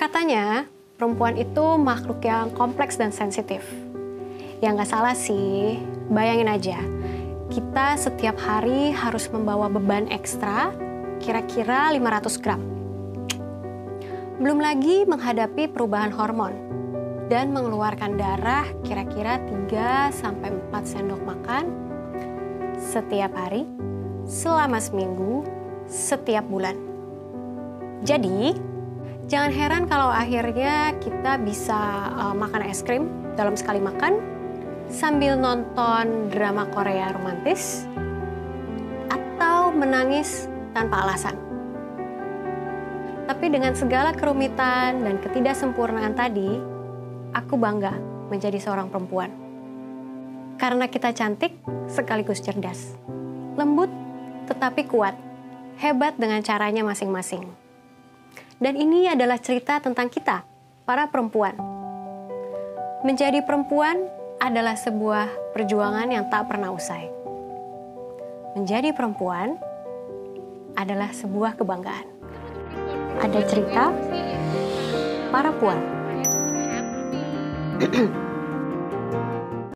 Katanya, perempuan itu makhluk yang kompleks dan sensitif. Ya nggak salah sih, bayangin aja. Kita setiap hari harus membawa beban ekstra, kira-kira 500 gram. Belum lagi menghadapi perubahan hormon dan mengeluarkan darah kira-kira 3 sampai 4 sendok makan setiap hari selama seminggu setiap bulan. Jadi, jangan heran kalau akhirnya kita bisa uh, makan es krim dalam sekali makan sambil nonton drama Korea romantis atau menangis tanpa alasan. Tapi dengan segala kerumitan dan ketidaksempurnaan tadi, aku bangga menjadi seorang perempuan. Karena kita cantik sekaligus cerdas. Lembut tetapi kuat. Hebat dengan caranya masing-masing. Dan ini adalah cerita tentang kita, para perempuan. Menjadi perempuan adalah sebuah perjuangan yang tak pernah usai. Menjadi perempuan adalah sebuah kebanggaan ada cerita para puan.